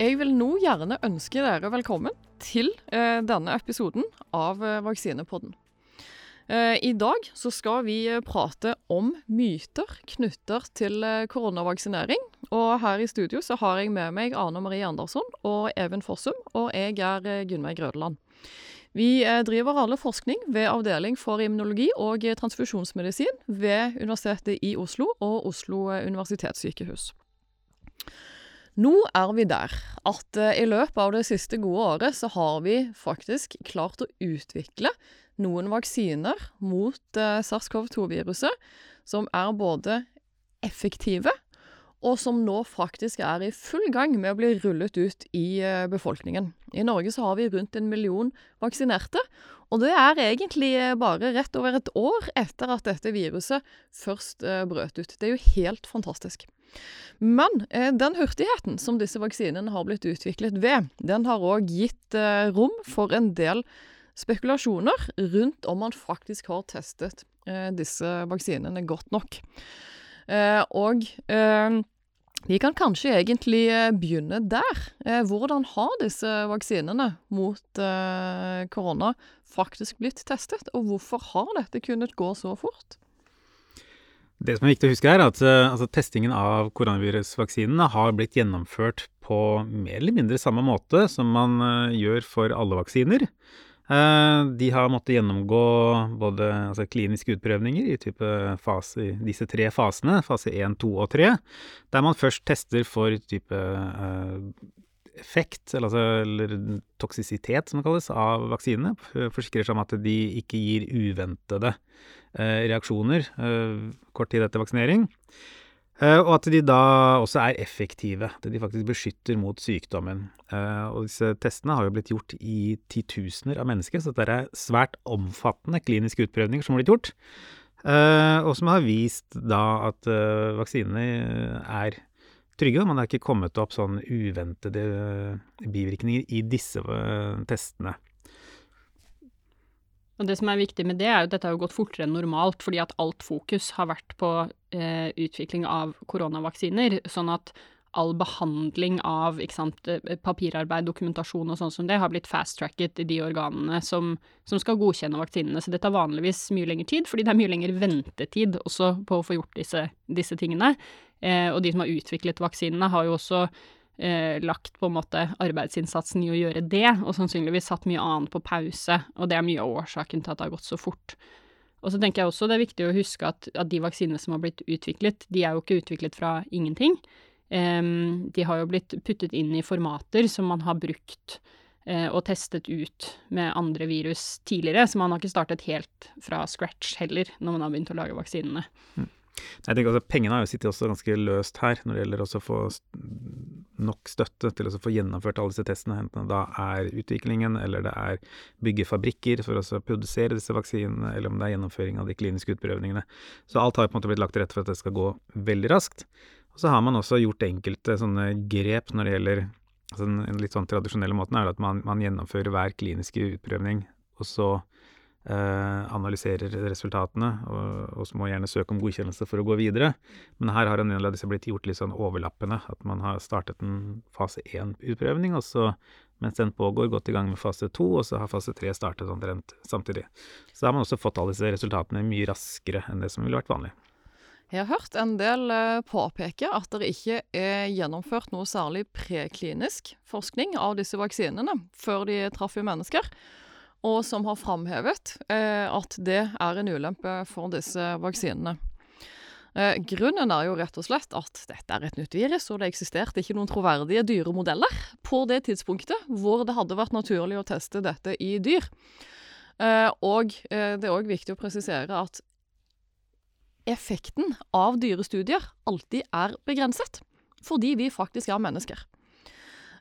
Jeg vil nå gjerne ønske dere velkommen til eh, denne episoden av eh, Vaksinepodden. Eh, I dag så skal vi eh, prate om myter knyttet til eh, koronavaksinering. Og her i studio så har jeg med meg Ane Marie Andersson og Even Fossum, og jeg er eh, Gunnveig Grødeland. Vi driver alle forskning ved Avdeling for immunologi og transfusjonsmedisin ved Universitetet i Oslo og Oslo eh, universitetssykehus. Nå er vi der at eh, i løpet av det siste gode året så har vi faktisk klart å utvikle noen vaksiner mot eh, SARS-CoV-2-viruset som er både effektive og som nå faktisk er i full gang med å bli rullet ut i eh, befolkningen. I Norge så har vi rundt en million vaksinerte, og det er egentlig eh, bare rett over et år etter at dette viruset først eh, brøt ut. Det er jo helt fantastisk. Men eh, den hurtigheten som disse vaksinene har blitt utviklet ved, den har òg gitt rom for en del spekulasjoner rundt om man faktisk har testet disse vaksinene godt nok. Og vi kan kanskje egentlig begynne der. Hvordan har disse vaksinene mot korona faktisk blitt testet, og hvorfor har dette kunnet gå så fort? Det som er viktig å huske er at eh, altså, testingen av koronavirusvaksinene har blitt gjennomført på mer eller mindre samme måte som man eh, gjør for alle vaksiner. Eh, de har måttet gjennomgå både altså, kliniske utprøvninger i fase, disse tre fasene, fase 1, 2 og 3, der man først tester for type eh, effekt, eller, altså, eller toksisitet som det kalles, av vaksinene. Forsikrer seg om at de ikke gir uventede eh, reaksjoner eh, kort tid etter vaksinering. Eh, og at de da også er effektive, at de faktisk beskytter mot sykdommen. Eh, og disse testene har jo blitt gjort i titusener av mennesker, så dette er svært omfattende kliniske utprøvninger som har blitt gjort. Eh, og som har vist da at eh, vaksinene er trygge. men Man er ikke kommet opp sånn uventede eh, bivirkninger i disse eh, testene. Og det som er viktig med det, er jo at dette har gått fortere enn normalt, fordi at alt fokus har vært på eh, utvikling av koronavaksiner. Sånn at all behandling av sant, eh, papirarbeid, dokumentasjon og sånn som det, har blitt fast-tracket i de organene som, som skal godkjenne vaksinene. Så det tar vanligvis mye lengre tid, fordi det er mye lengre ventetid også på å få gjort disse, disse tingene. Eh, og de som har utviklet vaksinene, har jo også eh, lagt på en måte arbeidsinnsatsen i å gjøre det, og sannsynligvis satt mye annet på pause, og det er mye av årsaken til at det har gått så fort. Og så tenker jeg også det er viktig å huske at, at de vaksinene som har blitt utviklet, de er jo ikke utviklet fra ingenting. De har jo blitt puttet inn i formater som man har brukt eh, og testet ut med andre virus tidligere, så man har ikke startet helt fra scratch heller når man har begynt å lage vaksinene. Jeg tenker altså, Pengene har jo sittet også ganske løst her når det gjelder å få nok støtte til å få gjennomført alle disse testene, enten da er utviklingen, eller det er bygge fabrikker for å produsere disse vaksinene, eller om det er gjennomføring av de kliniske utprøvningene. Så alt har på en måte blitt lagt til rette for at det skal gå veldig raskt. Og så har man også gjort enkelte sånne grep når det gjelder altså Den litt sånn tradisjonelle måten er at man, man gjennomfører hver kliniske utprøvning, og så eh, analyserer resultatene, og, og så må gjerne søke om godkjennelse for å gå videre. Men her har en del av disse blitt gjort litt sånn overlappende. At man har startet en fase 1-utprøvning, og så mens den pågår, gått i gang med fase 2, og så har fase 3 startet omtrent samtidig. Så da har man også fått alle disse resultatene mye raskere enn det som ville vært vanlig. Jeg har hørt en del eh, påpeke at det ikke er gjennomført noe særlig preklinisk forskning av disse vaksinene før de traff mennesker, og som har framhevet eh, at det er en ulempe for disse vaksinene. Eh, grunnen er jo rett og slett at dette er et nytt virus, og det eksisterte ikke noen troverdige dyremodeller på det tidspunktet hvor det hadde vært naturlig å teste dette i dyr. Og det er òg viktig å presisere at effekten av dyrestudier alltid er begrenset, fordi vi faktisk er mennesker.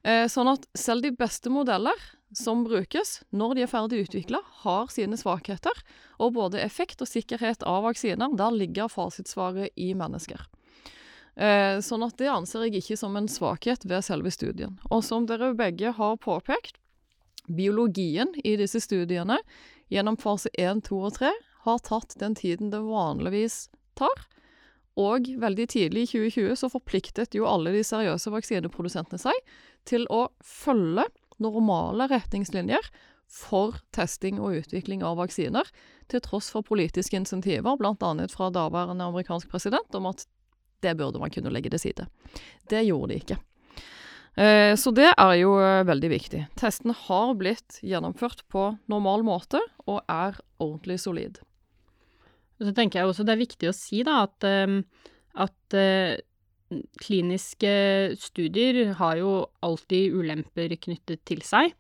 Eh, sånn at selv de beste modeller som brukes når de er ferdig utvikla, har sine svakheter, og både effekt og sikkerhet av vaksiner, der ligger fasitsvaret i mennesker. Eh, sånn at det anser jeg ikke som en svakhet ved selve studien. Og som dere begge har påpekt, biologien i disse studiene gjennom fase 1, 2 og 3 har tatt den tiden det vanligvis tar. Og veldig tidlig i 2020 så forpliktet jo alle de seriøse vaksineprodusentene seg til å følge normale retningslinjer for testing og utvikling av vaksiner, til tross for politiske insentiver, bl.a. fra daværende amerikansk president, om at det burde man kunne legge til side. Det gjorde de ikke. Eh, så det er jo eh, veldig viktig. Testene har blitt gjennomført på normal måte, og er ordentlig solid. Så tenker jeg også det er viktig å si da at, ehm, at uh, kliniske studier har jo alltid ulemper knyttet til seg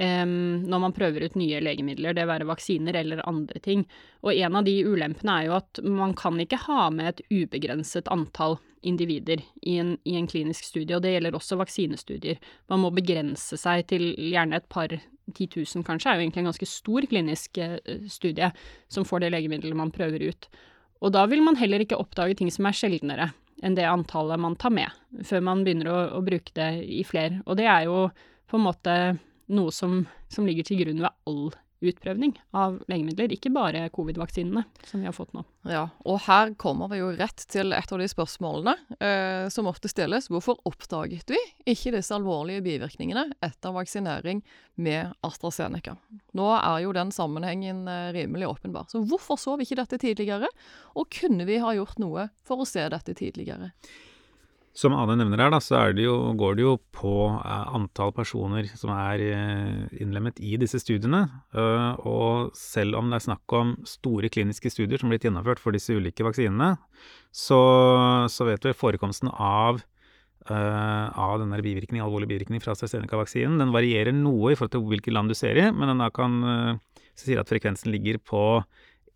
um, når man prøver ut nye legemidler, det være vaksiner eller andre ting. Og en av de ulempene er jo at man kan ikke ha med et ubegrenset antall individer i en, i en klinisk studie, og det gjelder også vaksinestudier. Man må begrense seg til gjerne et par 10 000 kanskje, er jo egentlig en ganske stor klinisk eh, studie som får det legemiddelet man prøver ut. Og da vil man heller ikke oppdage ting som er sjeldnere enn det antallet man tar med, før man begynner å, å bruke det i fler. Og det er jo på en måte noe som, som ligger til grunn ved all utprøvning av legemidler, ikke bare covid-vaksinene som vi har fått nå. Ja, og her kommer vi jo rett til et av de spørsmålene eh, som ofte stilles. Hvorfor oppdaget vi ikke disse alvorlige bivirkningene etter vaksinering med AstraZeneca? Nå er jo den sammenhengen eh, rimelig åpenbar. Så hvorfor så vi ikke dette tidligere, og kunne vi ha gjort noe for å se dette tidligere? Som Ane nevner her, da, så det jo, går det jo på eh, antall personer som er eh, innlemmet i disse studiene. Uh, og selv om det er snakk om store kliniske studier som er blitt gjennomført for disse ulike vaksinene, så, så vet vi forekomsten av, av denne bivirkning, alvorlig bivirkning fra AstraZeneca-vaksinen. Den varierer noe i forhold til hvilke land du ser i, men den kan sier at frekvensen ligger på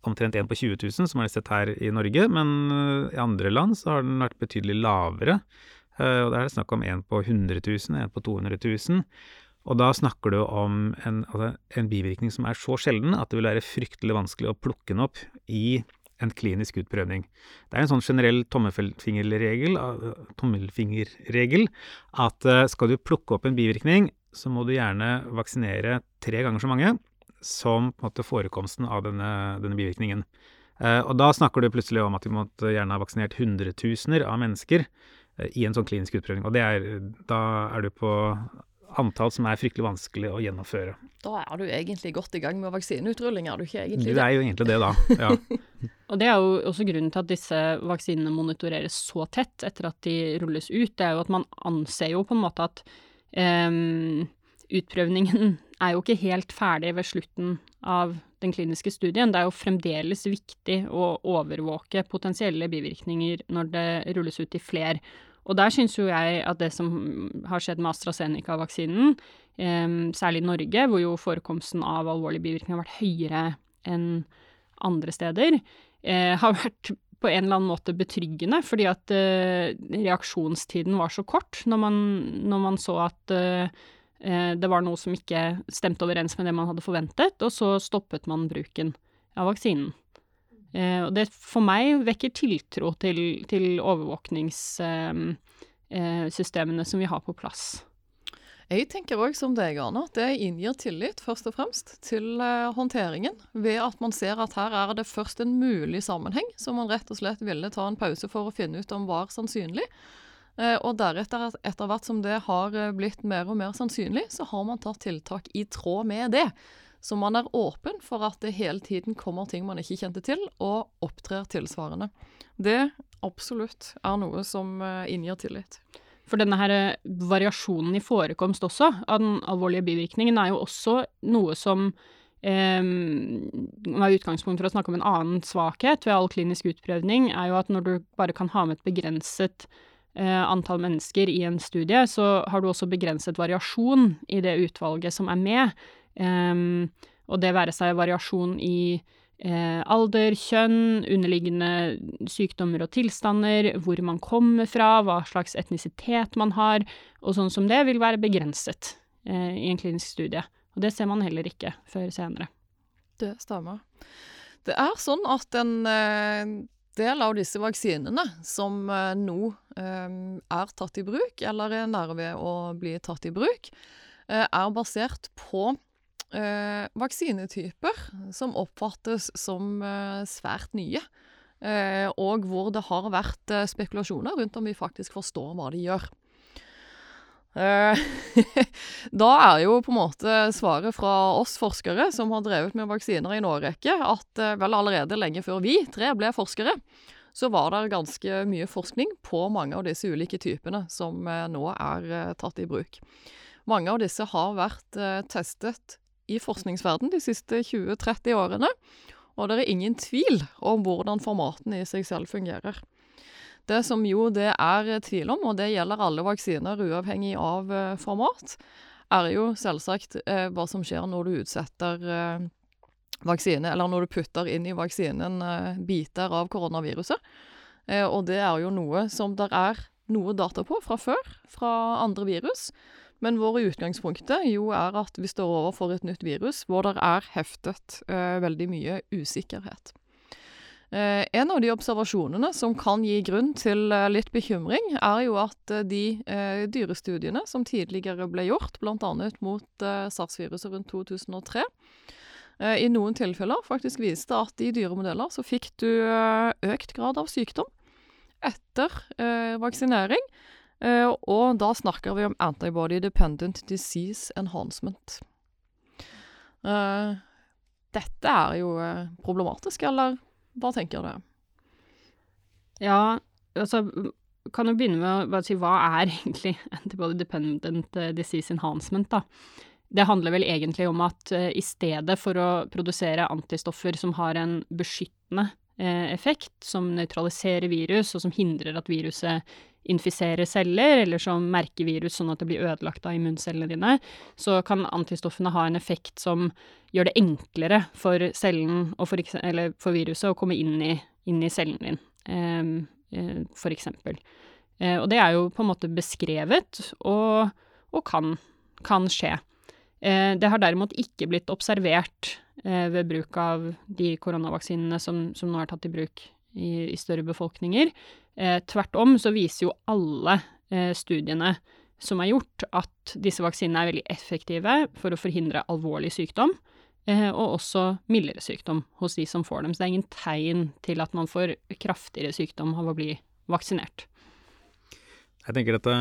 omtrent én på 20 000, som er sett her i Norge, men eh, i andre land så har den vært betydelig lavere. Eh, og da er det snakk om én på 100 000, én på 200 000. Og da snakker du om en, altså en, bivirkning som er så sjelden at det vil være fryktelig vanskelig å plukke den opp i en klinisk utprøvning. Det er en sånn generell tommelfingerregel, tommelfingerregel at eh, skal du plukke opp en bivirkning, så må du gjerne vaksinere tre ganger så mange som på en måte forekomsten av denne, denne bivirkningen. Eh, og da snakker du plutselig om at vi måtte gjerne ha vaksinert hundretusener av mennesker eh, i en sånn klinisk utprøving. Og er, da er du på antall som er fryktelig vanskelig å gjennomføre. Da er du egentlig godt i gang med vaksineutrulling, er du ikke egentlig det? Du er jo egentlig det, da. Ja. og det er jo også grunnen til at disse vaksinene monitoreres så tett etter at de rulles ut. Det er jo at man anser jo på en måte at um, utprøvningen er jo ikke helt ferdig ved slutten av den kliniske studien. Det er jo fremdeles viktig å overvåke potensielle bivirkninger når det rulles ut i fler. Og der syns jo jeg at det som har skjedd med AstraZeneca-vaksinen, eh, særlig i Norge, hvor jo forekomsten av alvorlige bivirkninger har vært høyere enn andre steder, eh, har vært på en eller annen måte betryggende, fordi at eh, reaksjonstiden var så kort når man, når man så at eh, det var noe som ikke stemte overens med det man hadde forventet, og så stoppet man bruken av vaksinen. Eh, og det for meg vekker tiltro til, til overvåkningssystemene eh, som vi har på plass. Jeg tenker òg som deg, Arne, at det inngir tillit, først og fremst, til håndteringen. Ved at man ser at her er det først en mulig sammenheng, som man rett og slett ville ta en pause for å finne ut om var sannsynlig. Eh, og deretter, etter hvert som det har eh, blitt mer og mer sannsynlig, så har man tatt tiltak i tråd med det. Så man er åpen for at det hele tiden kommer ting man ikke kjente til, og opptrer tilsvarende. Det absolutt er noe som eh, inngir tillit. For denne her variasjonen i forekomst også, av den alvorlige bivirkningen, er jo også noe som Um, utgangspunkt for å snakke om en annen svakhet ved all klinisk utprøvning, er jo at når du bare kan ha med et begrenset antall mennesker i en studie, så har du også begrenset variasjon i det utvalget som er med. Um, og det være seg variasjon i eh, alder, kjønn, underliggende sykdommer og tilstander, hvor man kommer fra, hva slags etnisitet man har, og sånn som det vil være begrenset eh, i en klinisk studie. Og det ser man heller ikke før senere. Det stemmer. Det er sånn at en eh, del av disse vaksinene som eh, nå eh, er tatt i bruk, eller er nære ved å bli tatt i bruk, eh, er basert på vaksinetyper som oppfattes som svært nye. Og hvor det har vært spekulasjoner rundt om vi faktisk forstår hva de gjør. Eh, da er jo på en måte svaret fra oss forskere som har drevet med vaksiner i en årrekke, at eh, vel allerede lenge før vi tre ble forskere, så var det ganske mye forskning på mange av disse ulike typene som eh, nå er tatt i bruk. Mange av disse har vært testet i forskningsverden de siste 20-30 årene, og det er ingen tvil om hvordan formatene i seg selv fungerer. Det som jo det er tvil om, og det gjelder alle vaksiner uavhengig av eh, format, er jo selvsagt eh, hva som skjer når du utsetter eh, vaksine, eller når du putter inn i vaksinen eh, biter av koronaviruset. Eh, og det er jo noe som der er noe data på fra før, fra andre virus. Men vår utgangspunktet jo er at vi står overfor et nytt virus hvor det er heftet eh, veldig mye usikkerhet. Eh, en av de observasjonene som kan gi grunn til eh, litt bekymring, er jo at eh, de dyrestudiene som tidligere ble gjort, bl.a. mot sars-viruset rundt 2003, eh, i noen tilfeller faktisk viste at i dyremodeller så fikk du økt grad av sykdom etter vaksinering. Og da snakker vi om antibody dependent disease enhancement. Dette er jo problematisk, eller hva tenker du? Ja, altså kan jo begynne med å bare si hva er egentlig antibody dependent eh, disease enhancement, da. Det handler vel egentlig om at uh, i stedet for å produsere antistoffer som har en beskyttende eh, effekt, som nøytraliserer virus, og som hindrer at viruset infiserer celler, eller som merker virus sånn at det blir ødelagt av immuncellene dine, så kan antistoffene ha en effekt som gjør det enklere for cellen, for, eller for viruset, å komme inn i, inn i cellen din, eh, for eksempel. Eh, og det er jo på en måte beskrevet, og, og kan, kan skje. Eh, det har derimot ikke blitt observert ved bruk av de koronavaksinene som, som nå er tatt i bruk i, i større befolkninger. Eh, tvert om så viser jo alle eh, studiene som er gjort, at disse vaksinene er veldig effektive for å forhindre alvorlig sykdom, eh, og også mildere sykdom hos de som får dem. Så det er ingen tegn til at man får kraftigere sykdom av å bli vaksinert. Jeg tenker dette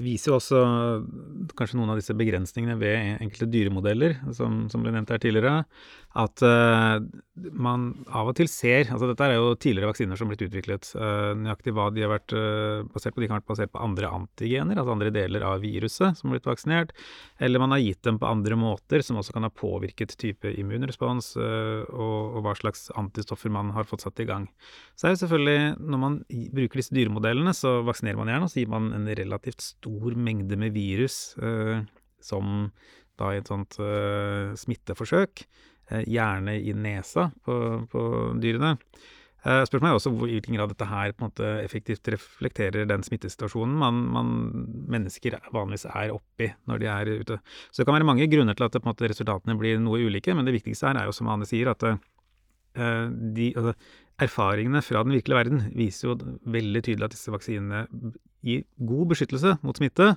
viser jo også kanskje noen av disse begrensningene ved enkelte dyremodeller, som, som ble nevnt her tidligere. At uh, man av og til ser Altså dette er jo tidligere vaksiner som har blitt utviklet. Uh, nøyaktig hva de har vært uh, basert på. De kan ha vært basert på andre antigener, altså andre deler av viruset som har blitt vaksinert. Eller man har gitt dem på andre måter, som også kan ha påvirket type immunrespons, og, og hva slags antistoffer man har fått satt i gang. Så er det selvfølgelig, når man bruker disse dyremodellene, så vaksinerer man gjerne, og så gir man en relativt stor mengde med virus, som da i et sånt smitteforsøk, gjerne i nesa på, på dyrene. Eh, Spørsmålet er også i hvilken grad dette her på en måte effektivt reflekterer den smittesituasjonen man, man mennesker vanligvis er oppi når de er ute. Så det kan være mange grunner til at måte, resultatene blir noe ulike, men det viktigste her er jo som Anne sier, at uh, de, altså, erfaringene fra den virkelige verden viser jo veldig tydelig at disse vaksinene gir god beskyttelse mot smitte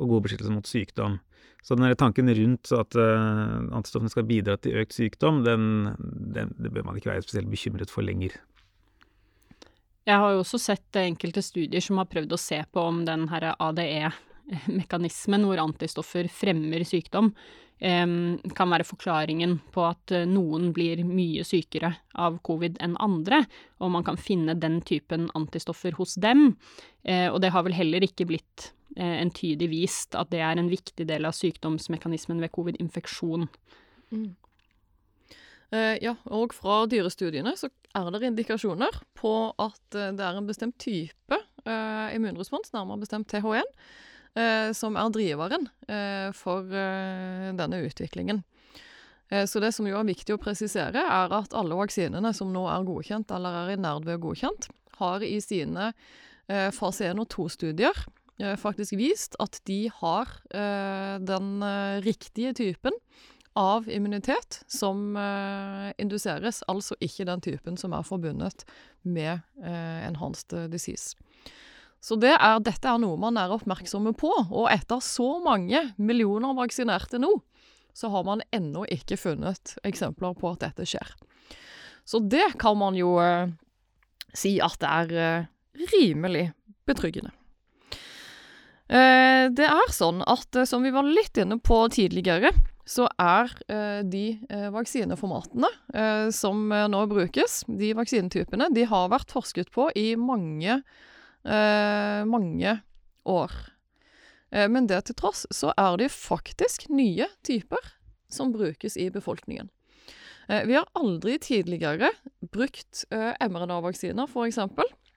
og god beskyttelse mot sykdom. Så den tanken rundt at uh, antistoffene skal bidra til økt sykdom, den, den, det bør man ikke være spesielt bekymret for lenger. Jeg har jo også sett enkelte studier som har prøvd å se på om den ADE-mekanismen, hvor antistoffer fremmer sykdom, kan være forklaringen på at eh, noen blir mye sykere av covid enn andre, og man kan finne den typen antistoffer hos dem. Eh, og det har vel heller ikke blitt eh, entydig vist at det er en viktig del av sykdomsmekanismen ved covid-infeksjon. Mm. ja, og fra dyrestudiene så er det indikasjoner på at det er en bestemt type immunrespons, nærmere bestemt TH1, eh, som er driveren eh, for eh, denne utviklingen. Eh, Så det som jo er viktig å presisere, er at alle vaksinene som nå er godkjent, eller er i nærd ved godkjent, har i sine eh, fase 1 og 2-studier eh, faktisk vist at de har eh, den eh, riktige typen av immunitet som eh, induseres, altså ikke den typen som er forbundet med eh, enhanced disease. Så det er, dette er noe man er oppmerksomme på, og etter så mange millioner vaksinerte nå, så har man ennå ikke funnet eksempler på at dette skjer. Så det kan man jo eh, si at det er eh, rimelig betryggende. Eh, det er sånn at, eh, som vi var litt inne på tidligere, så er eh, de eh, vaksineformatene som nå brukes, de vaksinetypene, de har vært forsket på i mange, mange år. men det til tross så er det faktisk nye typer som brukes i befolkningen. vi har aldri tidligere brukt mRNA-vaksiner, f.eks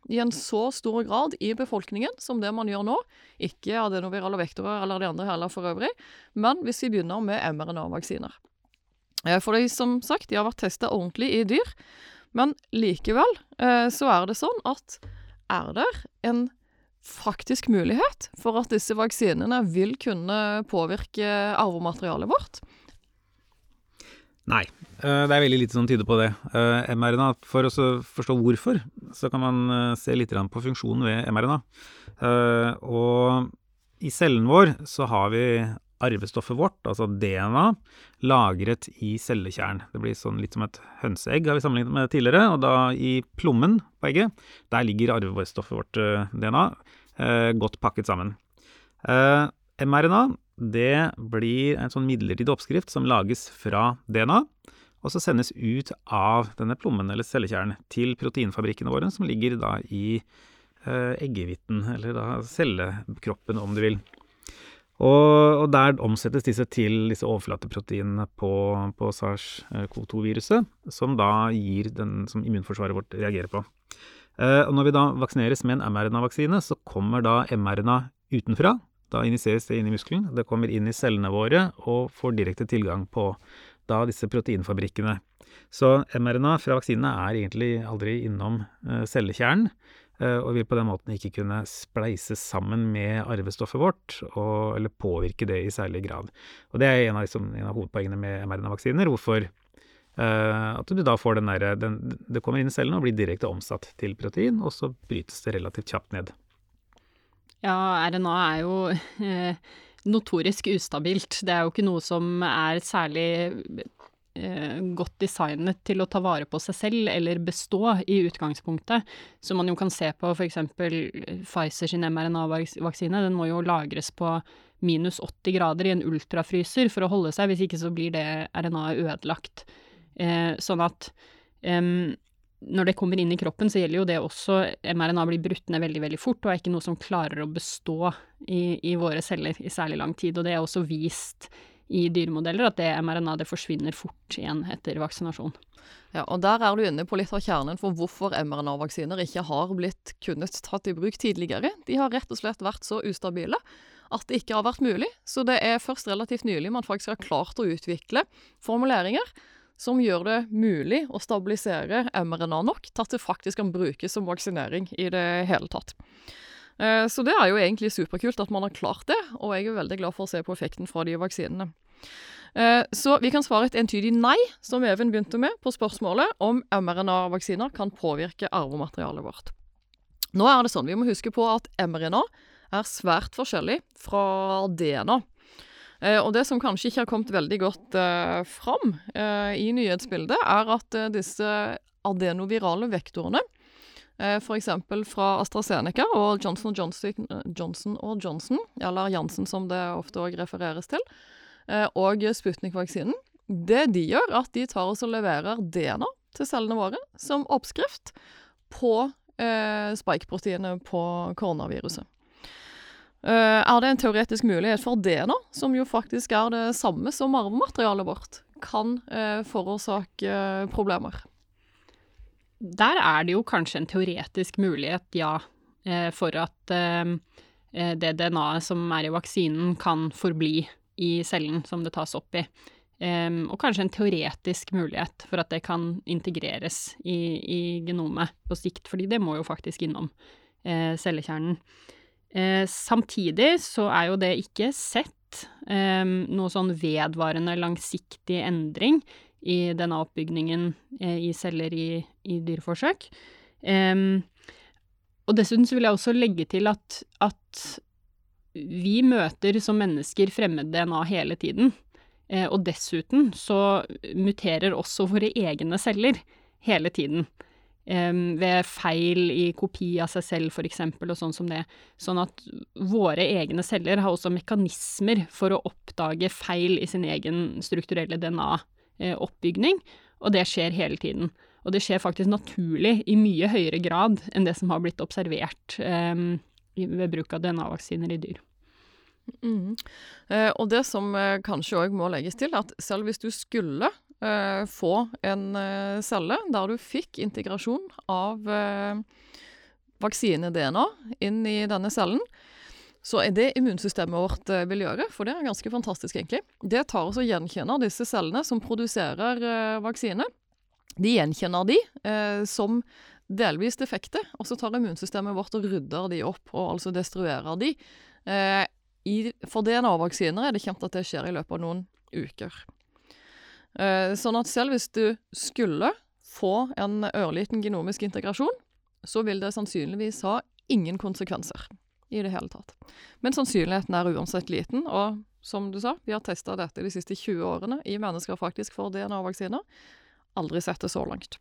i en så stor grad i befolkningen som det man gjør nå. Ikke adenovirale vektorer eller de andre heller for øvrig, men hvis vi begynner med mRNA-vaksiner. Eh, for de, som sagt, de har vært testa ordentlig i dyr, men likevel eh, så er det sånn at er det en faktisk mulighet for at disse vaksinene vil kunne påvirke arvematerialet vårt? Nei, eh, det er veldig lite som tyder på det. Eh, mRNA, For å forstå hvorfor, så kan man eh, se litt på funksjonen ved mRNA. Og i cellen vår så har vi arvestoffet vårt, altså DNA, lagret i cellekjern. Det blir sånn litt som et hønseegg, har vi sammenlignet med tidligere. Og da i plommen på egget, der ligger arvestoffet vårt, DNA, godt pakket sammen. mRNA det blir en sånn midlertidig oppskrift som lages fra DNA, og så sendes ut av denne plommen eller cellekjernen til proteinfabrikkene våre, som ligger da i eh, eggehviten, eller da cellekroppen, om du vil. Og, og, der omsettes disse til disse overflateproteinene på, på SARS-CoV-2-viruset, som da gir den som immunforsvaret vårt reagerer på. Eh, og når vi da vaksineres med en mRNA-vaksine, så kommer da mRNA utenfra, da injiseres det inn i muskelen, det kommer inn i cellene våre og får direkte tilgang på da disse proteinfabrikkene. Så mRNA fra vaksinene er egentlig aldri innom uh, cellekjernen, og vil på den måten ikke kunne spleises sammen med arvestoffet vårt, og, eller påvirke det i særlig grad. Og det er en av, liksom, en av hovedpoengene med mRNA-vaksiner, hvorfor uh, at du da får den derre Det kommer inn i cellene og blir direkte omsatt til protein, og så brytes det relativt kjapt ned. Ja, RNA er jo eh, notorisk ustabilt. Det er jo ikke noe som er særlig eh, godt designet til å ta vare på seg selv eller bestå i utgangspunktet. Som man jo kan se på f.eks. Pfizer sin mRNA-vaksine. Den må jo lagres på minus 80 grader i en ultrafryser for å holde seg, hvis ikke så blir det RNA-et ødelagt. Eh, sånn at um, når det kommer inn i kroppen, så gjelder jo det også mRNA blir brutt ned veldig veldig fort, og er ikke noe som klarer å bestå i, i våre celler i særlig lang tid. Og det er også vist i dyremodeller at det mRNA det forsvinner fort igjen etter vaksinasjon. Ja, og Der er du inne på litt av kjernen for hvorfor mRNA-vaksiner ikke har blitt kunnet tatt i bruk tidligere. De har rett og slett vært så ustabile at det ikke har vært mulig. Så det er først relativt nylig man faktisk har klart å utvikle formuleringer som gjør det mulig å stabilisere mRNA nok til at det faktisk kan brukes som vaksinering i det hele tatt. Eh, så det er jo egentlig superkult at man har klart det, og jeg er veldig glad for å se på effekten fra de vaksinene. Eh, så vi kan svare et entydig nei, som Even begynte med, på spørsmålet om mRNA-vaksiner kan påvirke arvematerialet vårt. Nå er det sånn, Vi må huske på at mRNA er svært forskjellig fra DNA. Eh, og det som kanskje ikke har kommet veldig godt fram i nyhetsbildet, er at disse adenovirale vektorene, f.eks. fra AstraZeneca og Johnson Johnson, Johnson Johnson, eller Janssen som det ofte òg refereres til, eh, og Sputnik-vaksinen, det de gjør, at de tar og leverer DNA til cellene våre som oppskrift på eh, spike-proteinet på koronaviruset. Eh, er det en teoretisk mulighet for DNA, som jo faktisk er det samme som arvematerialet vårt, kan eh, forårsake uh, problemer? Der er det jo kanskje en teoretisk mulighet, ja, for at det DNA-et som er i vaksinen, kan forbli i cellen som det tas opp i. Um, og kanskje en teoretisk mulighet for at det kan integreres i, i genomet på sikt, fordi det må jo faktisk innom cellekjernen. Eh, samtidig så er jo det ikke sett eh, noe sånn vedvarende langsiktig endring i denne oppbygningen eh, i celler i, i dyreforsøk. og dessuten så vil jeg også legge til at, at vi møter som mennesker fremmed-DNA hele tiden. Eh, og dessuten så muterer også våre egne celler hele tiden. ved feil i kopi av seg selv, f.eks., og sånn som det. Sånn at våre egne celler har også mekanismer for å oppdage feil i sin egen strukturelle DNA-oppbygning, og det skjer hele tiden. Og det skjer faktisk naturlig i mye høyere grad enn det som har blitt observert um, ved bruk av DNA-vaksiner i dyr. Mm. Eh, og det som eh, kanskje òg må legges til, at selv hvis du skulle eh, få en eh, celle der du fikk integrasjon av eh, vaksine-DNA inn i denne cellen, så er det immunsystemet vårt eh, vil gjøre, for det er ganske fantastisk, egentlig. Det tar oss og gjenkjenner disse cellene som produserer vaksine. De gjenkjenner de som delvis defekte, og så tar immunsystemet vårt og rydder de opp, og altså destruerer de. I, for DNA-vaksiner er det kjent at det skjer i løpet av noen uker. Eh, sånn at selv hvis du skulle få en ørliten genomisk integrasjon, så vil det sannsynligvis ha ingen konsekvenser i det hele tatt. Men sannsynligheten er uansett liten, og som du sa, vi har testa dette de siste 20 årene i mennesker faktisk for DNA-vaksiner. Aldri sett det så langt.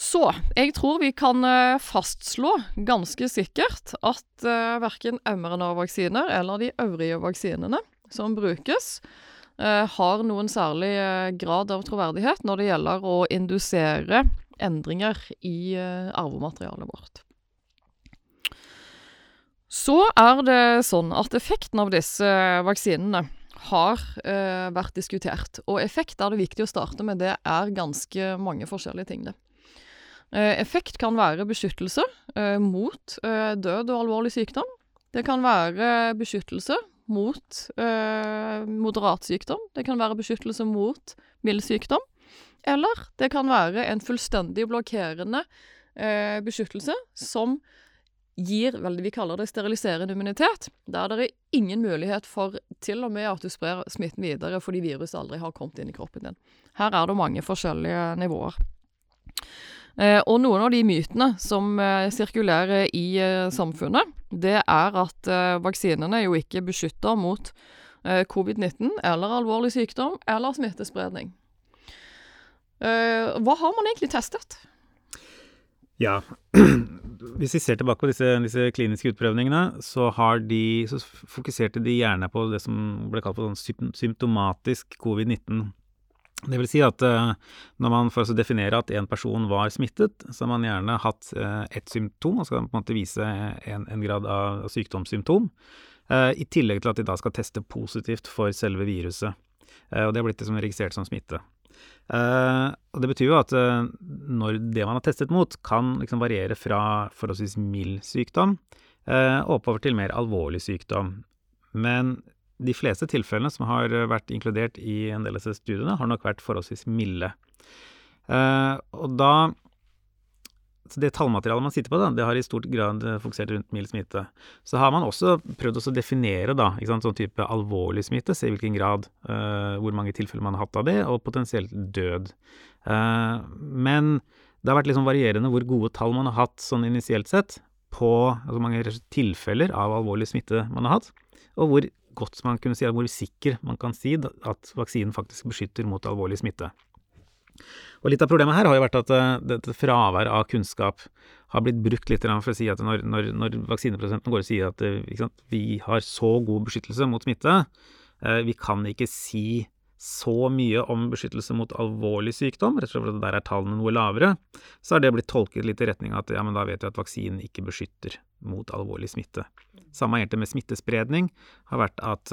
Så jeg tror vi kan eh, fastslå ganske sikkert at uh, verken mRNA-vaksiner eller de øvrige vaksinene som brukes, uh, har noen særlig eh, grad av troverdighet når det gjelder å indusere endringer i eh, arvematerialet vårt. Så er det sånn at effekten av disse vaksinene har eh, vært diskutert. Og effekt er det viktig å starte med. Det er ganske mange forskjellige ting, det. Eh, effekt kan være beskyttelse eh, mot død og alvorlig sykdom. Det kan være beskyttelse mot eh, moderat sykdom. Det kan være beskyttelse mot mild sykdom. Eller det kan være en fullstendig blokkerende eh, beskyttelse som gir veldig, vi kaller det steriliserende immunitet, der det er ingen mulighet for til og med at du sprer smitten videre fordi viruset aldri har kommet inn i kroppen din. Her er det mange forskjellige nivåer. Eh, og noen av de mytene som eh, sirkulerer i eh, samfunnet, det er at vaksinene jo ikke beskytter mot eh, covid-19 eller alvorlig sykdom eller smittespredning. Hva har man egentlig testet? Ja, hvis vi ser tilbake på disse, disse kliniske utprøvningene, så, de, så, fokuserte de gjerne på det som ble kalt for sånn symptomatisk covid-19. Det vil si at uh, når man for å definere at en person var smittet, så har man gjerne hatt uh, ett symptom, og skal på en måte vise en, en grad av sykdomssymptom, uh, i tillegg til at de da skal teste positivt for selve viruset. og det har blitt liksom registrert som smitte. Og Det betyr jo at når det man har testet mot, kan liksom variere fra forholdsvis mild sykdom oppover til mer alvorlig sykdom. Men de fleste tilfellene som har vært inkludert i en del av disse studiene, har nok vært forholdsvis milde. Uh, og da så Det tallmaterialet man sitter på, da, det har i stort grad fokusert rundt mild smitte. Så har man også prøvd å definere da, sant, sånn type alvorlig smitte, se i hvilken grad, uh, hvor mange tilfeller man har hatt av det, og potensielt død. Uh, men det har vært liksom varierende hvor gode tall man har hatt sånn initielt sett på altså mange tilfeller av alvorlig smitte man har hatt, og hvor godt man kunne si, hvor sikker man kan si at vaksinen faktisk beskytter mot alvorlig smitte. Og Litt av problemet her har jo vært at uh, dette fraværet av kunnskap har blitt brukt litt for å si at når, når, når vaksineprodusenten går og sier at sant, vi har så god beskyttelse mot smitte, uh, vi kan ikke si så mye om beskyttelse mot alvorlig sykdom, rett og slett fordi der er tallene noe lavere, så har det blitt tolket litt i retning av at ja, men da vet vi at vaksinen ikke beskytter mot alvorlig smitte. Samme gjelder med smittespredning, har vært at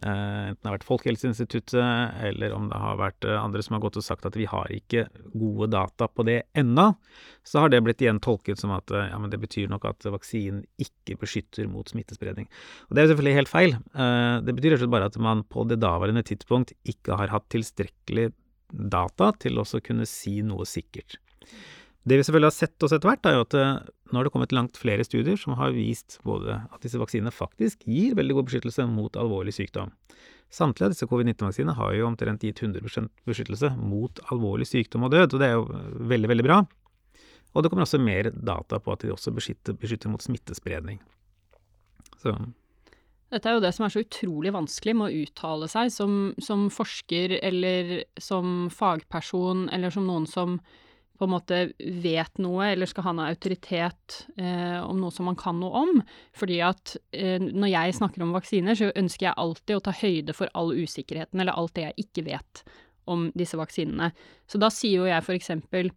enten det har vært Folkehelseinstituttet, eller om det har vært uh, andre som har gått og sagt at vi har ikke gode data på det ennå, så har det blitt igjen tolket som at uh, ja, men det betyr nok at vaksinen ikke beskytter mot smittespredning. Og det er jo selvfølgelig helt feil. det betyr rett og slett bare at man på det daværende tidspunkt ikke har hatt tilstrekkelig data til å kunne si noe sikkert. Det vi selvfølgelig har sett oss etter hvert, er jo at eh, nå har det kommet langt flere studier som har vist både at disse vaksinene faktisk gir veldig god beskyttelse mot alvorlig sykdom. Samtlige av disse covid-19-vaksinene har jo omtrent gitt 100% beskyttelse mot alvorlig sykdom og død, og det er jo veldig, veldig bra. Og det kommer også mer data på at de også beskytter, beskytter mot smittespredning. Så dette er jo det som er så utrolig vanskelig med å uttale seg som, som forsker eller som fagperson eller som noen som på en måte vet noe eller skal ha noe autoritet eh, om noe som man kan noe om. Fordi at eh, når jeg snakker om vaksiner, så ønsker jeg alltid å ta høyde for all usikkerheten eller alt det jeg ikke vet om disse vaksinene. Så da sier jo jeg eksempel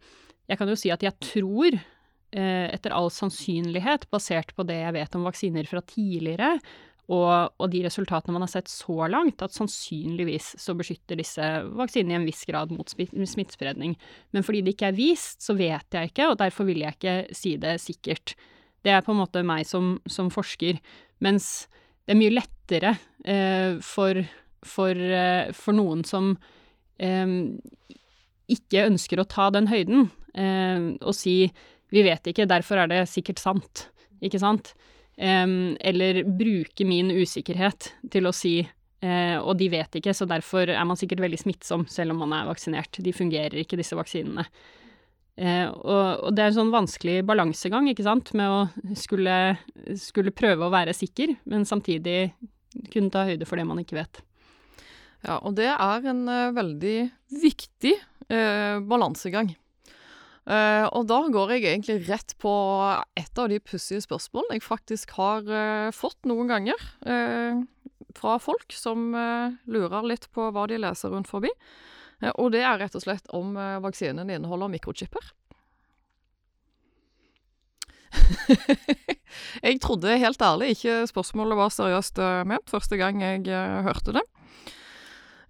Jeg kan jo si at jeg tror, eh, etter all sannsynlighet, basert på det jeg vet om vaksiner fra tidligere, og, og, de resultatene man har sett så langt, at sannsynligvis så beskytter disse vaksinene i en viss grad mot smittespredning. Men fordi det ikke er vist, så vet jeg ikke, og derfor vil jeg ikke si det sikkert. Det er på en måte meg som, som forsker. Mens det er mye lettere eh, for, for, eh, for, noen som eh, ikke ønsker å ta den høyden, eh, og si 'vi vet ikke, derfor er det sikkert sant', ikke sant? Um, eller bruke min usikkerhet til å si uh, og de vet ikke, så derfor er man sikkert veldig smittsom selv om man er vaksinert. De fungerer ikke, disse vaksinene. Uh, og, og, det er en sånn vanskelig balansegang, ikke sant, med å skulle, skulle, prøve å være sikker, men samtidig kunne ta høyde for det man ikke vet. Ja, og det er en uh, veldig viktig balansegang. Uh, og da går jeg egentlig rett på et av de pussige spørsmålene jeg faktisk har uh, fått noen ganger uh, fra folk som lurer litt på hva de leser rundt forbi. og det er rett og slett om vaksinen inneholder mikrochipper. jeg trodde helt ærlig ikke spørsmålet var seriøst ment første gang jeg hørte det.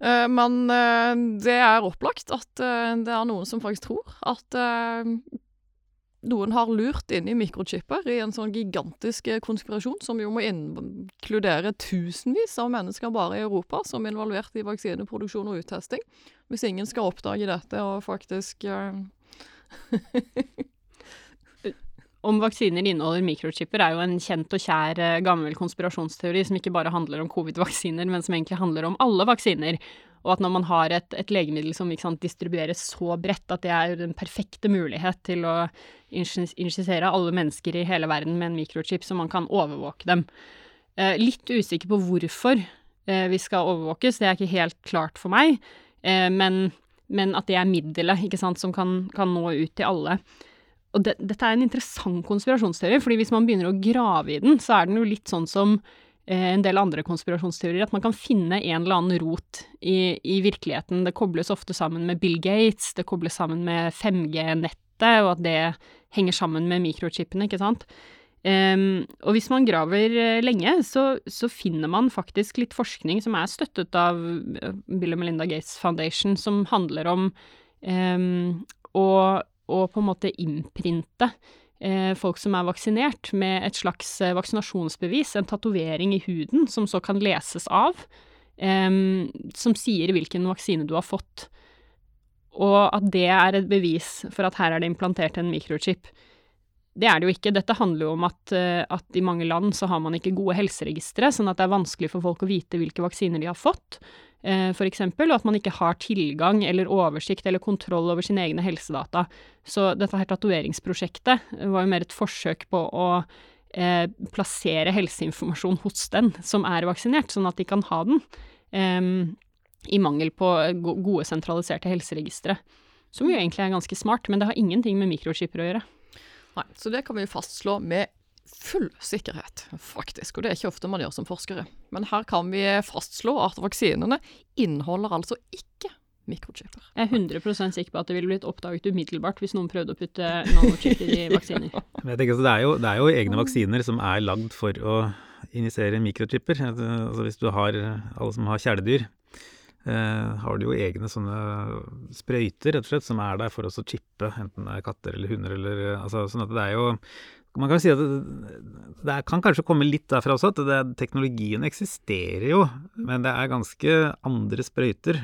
Eh, men eh, det er opplagt at eh, det er noen som faktisk tror at noen har lurt inn i mikrochipper i en sånn gigantisk konspirasjon, som jo må inkludere tusenvis av mennesker bare i Europa som er involvert i vaksineproduksjon og uttesting. Hvis ingen skal oppdage dette og faktisk om vaksiner inneholder mikrochipper, er jo en kjent og kjær eh, gammel konspirasjonsteori som ikke bare handler om covid-vaksiner, men som egentlig handler om alle vaksiner. Og at når man har et, et legemiddel som sant, distribueres så bredt, at det er den perfekte mulighet til å injisere alle mennesker i hele verden med en mikrochip, så man kan overvåke dem. Eh, litt usikker på hvorfor eh, vi skal overvåkes, det er ikke helt klart for meg, eh, men, men, at det er middelet som kan, kan nå ut til alle. Og det, dette er en interessant konspirasjonsteori, fordi hvis man begynner å grave i den, så er den jo litt sånn som eh, en del andre konspirasjonsteorier, at man kan finne en eller annen rot i, i, virkeligheten. Det kobles ofte sammen med Bill Gates, det kobles sammen med 5G-nettet, og at det henger sammen med mikrochipene, ikke sant. Um, og hvis man graver uh, lenge, så, så, finner man faktisk litt forskning som er støttet av uh, Bill og Melinda Gates Foundation, som handler om um, å å på en måte innprinte eh, folk som er vaksinert, med et slags eh, vaksinasjonsbevis, en tatovering i huden som så kan leses av, eh, som sier hvilken vaksine du har fått. Og at det er et bevis for at her er det implantert en mikrochip. Det er det jo ikke. Dette handler jo om at, eh, at i mange land så har man ikke gode helseregistre, sånn at det er vanskelig for folk å vite hvilke vaksiner de har fått f.eks., og at man ikke har tilgang eller oversikt eller kontroll over sine egne helsedata. Så dette her tatoveringsprosjektet var jo mer et forsøk på å eh, plassere helseinformasjon hos den som er vaksinert, sånn at de kan ha den, eh, i mangel på gode sentraliserte helseregistre. Som jo egentlig er ganske smart, men det har ingenting med mikrochipper å gjøre. Nei, så det kan vi fastslå med full sikkerhet, faktisk. Og det er ikke ofte man gjør som forskere. Men her kan vi fastslå at vaksinene inneholder altså ikke mikrochipper. Jeg er 100% sikker på at det ville blitt oppdaget umiddelbart hvis noen prøvde å putte nanochipper i vaksiner. Tenker, det, er jo, det, er jo, egne vaksiner som er lagd for å injisere mikrochipper. Altså hvis du har alle som har kjæledyr, eh, har du jo egne sånne sprøyter rett og slett, som er der for å chippe, enten det er katter eller hunder eller altså, Sånn at det er jo man kan si at det, det, kan kanskje komme litt derfra også, at det, teknologien eksisterer jo, men det er ganske andre sprøyter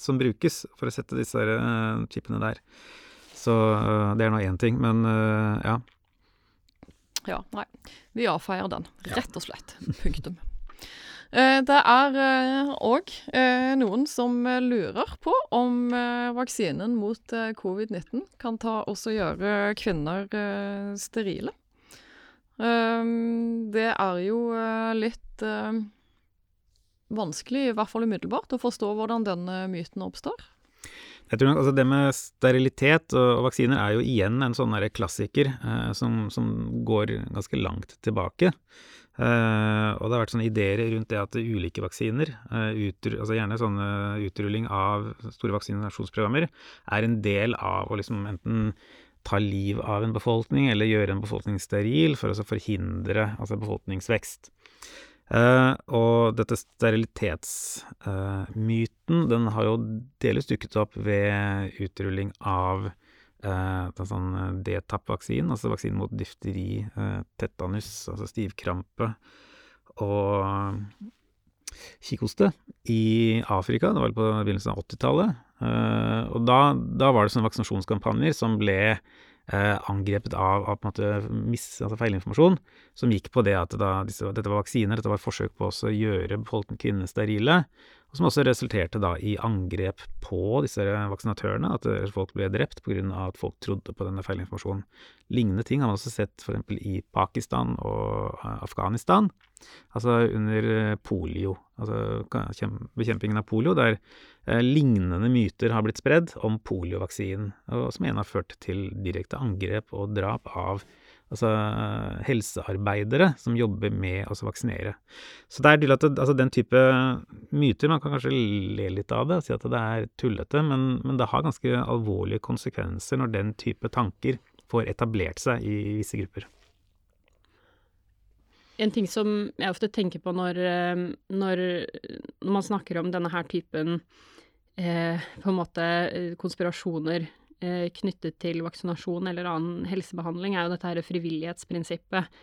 som brukes for å sette disse uh, chipene der. Så uh, det er nå én ting, men uh, ja. Ja, nei. Vi avfeier den, rett og slett. Punktum. Eh, det er òg eh, eh, noen som lurer på om vaksinen mot covid-19 kan ta også gjøre kvinner sterile. Det er jo litt vanskelig, i hvert fall umiddelbart, å forstå hvordan denne myten oppstår. Jeg tror altså Det med sterilitet og, vaksiner er jo igjen en sånn klassiker eh, som, som, går ganske langt tilbake. Eh, og det har vært sånne ideer rundt det at ulike vaksiner, uh, utru, altså gjerne sånne utrulling av store vaksinasjonsprogrammer, er en del av å liksom enten ta liv av en befolkning eller gjøre en befolkning steril for å forhindre altså befolkningsvekst. Uh, og dette sterilitetsmyten, uh, den har jo delvis dukket opp ved utrulling av uh, sånn DTaP-vaksinen, altså vaksinen mot difteri, tetanus, altså stivkrampe, og kikhoste i Afrika. Det var på begynnelsen av 80-tallet. og da, da, var det sånne vaksinasjonskampanjer som ble eh, angrepet av, av mis, altså feilinformasjon, som gikk på det at da, disse, dette var vaksiner, dette var forsøk på å gjøre befolkningen kvinnene sterile, og som også resulterte da i angrep på disse vaksinatørene, at eh, folk ble drept pga. at folk trodde på denne feilinformasjonen. Lignende ting har man også sett f.eks. i Pakistan og eh, Afghanistan, altså under eh, polio, altså bekjempingen av polio, der lignende myter har blitt spredd om poliovaksinen, og som igjen har ført til direkte angrep og drap av altså helsearbeidere som jobber med å vaksinere. Så det er tydelig at det, altså den type myter Man kan kanskje le litt av det og si at det er tullete, men, men, det har ganske alvorlige konsekvenser når den type tanker får etablert seg i, visse grupper. En ting som jeg ofte tenker på når, eh, når, når man snakker om denne her typen eh, på en måte eh, konspirasjoner eh, knyttet til vaksinasjon eller annen helsebehandling, er jo dette her frivillighetsprinsippet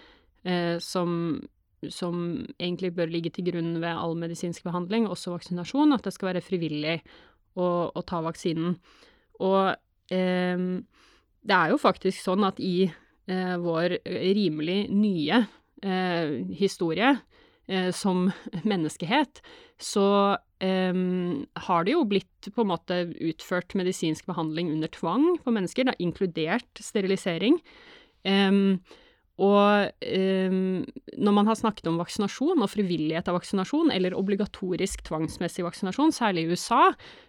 eh, som, som, egentlig bør ligge til grunn ved all medisinsk behandling, også vaksinasjon, at det skal være frivillig å, å ta vaksinen. Og eh, det er jo faktisk sånn at i eh, vår rimelig nye eh, historie eh, som menneskehet, så um, har det jo blitt på en måte utført medisinsk behandling under tvang på mennesker, da, inkludert sterilisering. Um, og um, når man har snakket om vaksinasjon og frivillighet av vaksinasjon, eller obligatorisk tvangsmessig vaksinasjon, særlig i USA,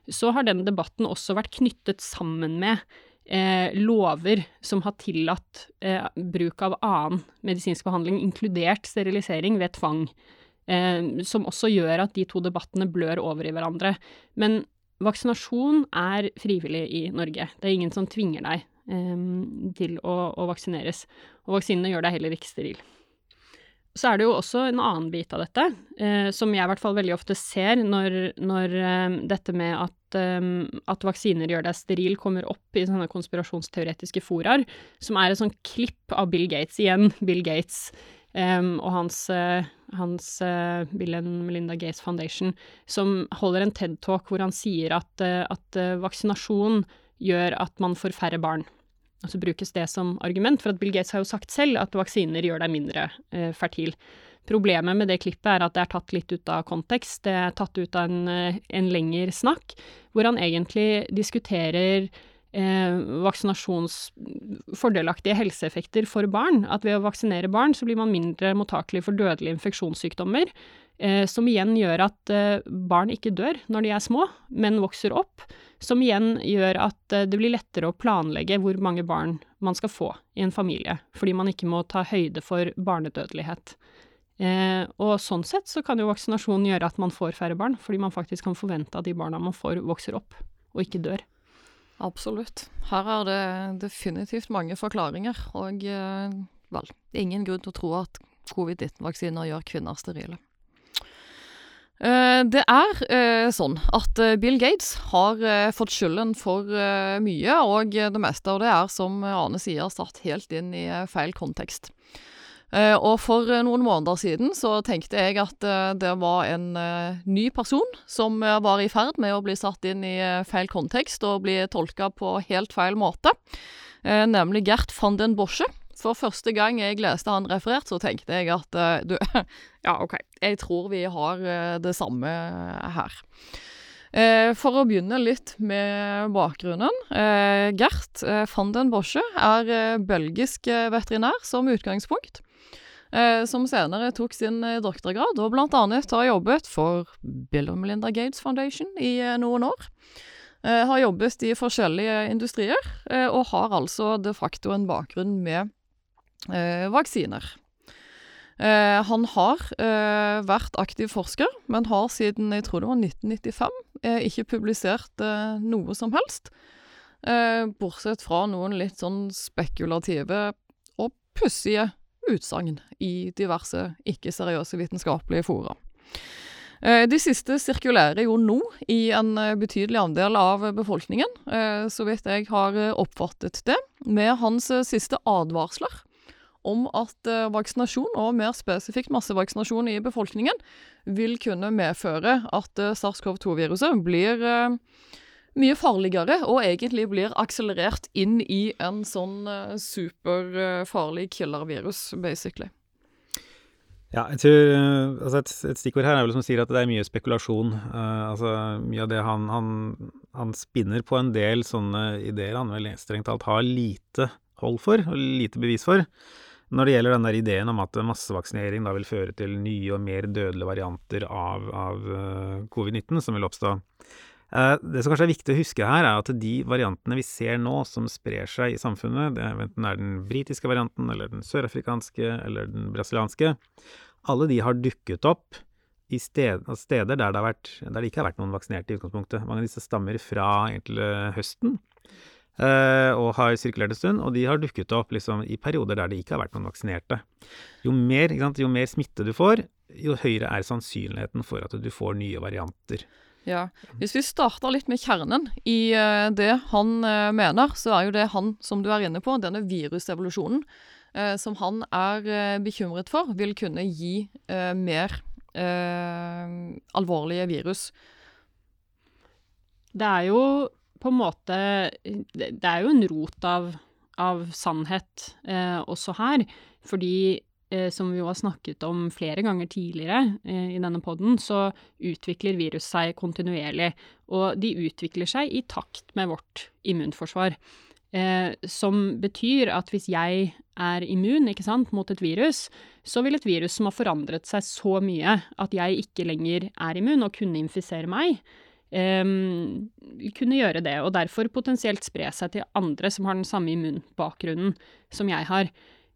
så har den debatten også vært knyttet sammen med eh, lover som har tillatt eh, bruk av annen medisinsk behandling, inkludert sterilisering ved tvang som også gjør at de to debattene blør over i hverandre. Men vaksinasjon er frivillig i Norge. Det er ingen som tvinger deg eh, til å, å, vaksineres. Og vaksinene gjør deg heller ikke steril. Så er det jo også en annen bit av dette, eh, som jeg i hvert fall veldig ofte ser når, når eh, dette med at, eh, at, vaksiner gjør deg steril, kommer opp i sånne konspirasjonsteoretiske foraer, som er et sånt klipp av Bill Gates igjen. Bill Gates og hans, uh, hans Bill and Melinda Gates Foundation, som holder en TED-talk hvor han sier at, uh, at vaksinasjon gjør at man får færre barn. Og så brukes det som argument, for at Bill Gates har jo sagt selv at vaksiner gjør deg mindre fertil. Problemet med det klippet er at det er tatt litt ut av kontekst. Det er tatt ut av en, en lengre snakk, hvor han egentlig diskuterer eh, vaksinasjonsfordelaktige helseeffekter for barn. At ved å vaksinere barn så blir man mindre mottakelig for dødelige infeksjonssykdommer. Eh, som igjen gjør at eh, barn ikke dør når de er små, men vokser opp. Som igjen gjør at eh, det blir lettere å planlegge hvor mange barn man skal få i en familie, fordi man ikke må ta høyde for barnedødelighet. Eh, og sånn sett så kan jo vaksinasjon gjøre at man får færre barn, fordi man faktisk kan forvente at de barna man får, vokser opp og ikke dør. Absolutt. Her er det definitivt mange forklaringer, og eh, vel, ingen grunn til å tro at covid-19-vaksiner gjør kvinner sterile. Eh, det er eh, sånn at Bill Gates har fått skylden for mye, og det meste av det er, som Ane sier, satt helt inn i feil kontekst. Eh, og for eh, noen måneder siden så tenkte jeg at eh, det var en ny person som var i ferd med å bli satt inn i feil kontekst og bli tolka på helt feil måte, nemlig Gert van den Bosche. For første gang jeg leste han referert, så tenkte jeg at du Ja, OK, jeg tror vi har det samme her. for å begynne litt med bakgrunnen. Gert van den Bosche er belgisk veterinær som utgangspunkt som senere tok sin eh, doktorgrad, og blant annet har jobbet for Bill og Melinda Gates Foundation i eh, noen år. Eh, har jobbet i forskjellige industrier, eh, og har altså de facto en bakgrunn med eh, vaksiner. Eh, han har eh, vært aktiv forsker, men har siden jeg tror det var 1995 eh, ikke publisert noe som helst. bortsett fra noen litt sånn spekulative og pussige utsagn i diverse ikke-seriøse vitenskapelige fora. De siste sirkulerer jo nå i en betydelig andel av befolkningen, så vidt jeg har oppfattet det, med hans siste advarsler om at vaksinasjon, og mer spesifikt massevaksinasjon i befolkningen, vil kunne medføre at uh, SARS-CoV-2-viruset blir mye farligere, og egentlig blir akselerert inn i en sånn superfarlig killer-virus, basically. Ja, jeg tror altså et, et, stikkord her er vel som sier at det er mye spekulasjon. Uh, altså Mye av det han, han, han, spinner på en del sånne ideer han vel strengt talt har lite hold for, og lite bevis for. Når det gjelder den der ideen om at massevaksinering da vil føre til nye og mer dødelige varianter av, av uh, covid-19 som vil oppstå Det som kanskje er viktig å huske her, er at de variantene vi ser nå som sprer seg i samfunnet, det er, enten er den britiske varianten eller den sørafrikanske eller den brasilianske, alle de har dukket opp i sted, steder der det, vært, der det, ikke har vært noen vaksinerte i utgangspunktet. Mange av disse stammer fra egentlig høsten. Uh, og har sirkulert en stund, og de har dukket opp liksom, i perioder der det ikke har vært noen vaksinerte. Jo mer, jo mer, smitte du får, jo høyere er sannsynligheten for at du får nye varianter. Ja, Hvis vi starter litt med kjernen i uh, det han uh, mener, så er jo det han, som du er inne på, denne virusevolusjonen, som han er bekymret for, vil kunne gi mer alvorlige virus. Det er jo på en måte Det er jo en rot av, av sannhet eh, også her. Fordi eh, som vi jo har snakket om flere ganger tidligere eh, i denne poden, så utvikler virus seg kontinuerlig. Og de utvikler seg i takt med vårt immunforsvar. Eh, som betyr at hvis jeg er immun sant, mot et virus, så vil et virus som har forandret seg så mye at jeg ikke lenger er immun og kunne infisere meg, um, kunne gjøre det, og derfor potensielt spre seg til andre som har den samme immunbakgrunnen som jeg har.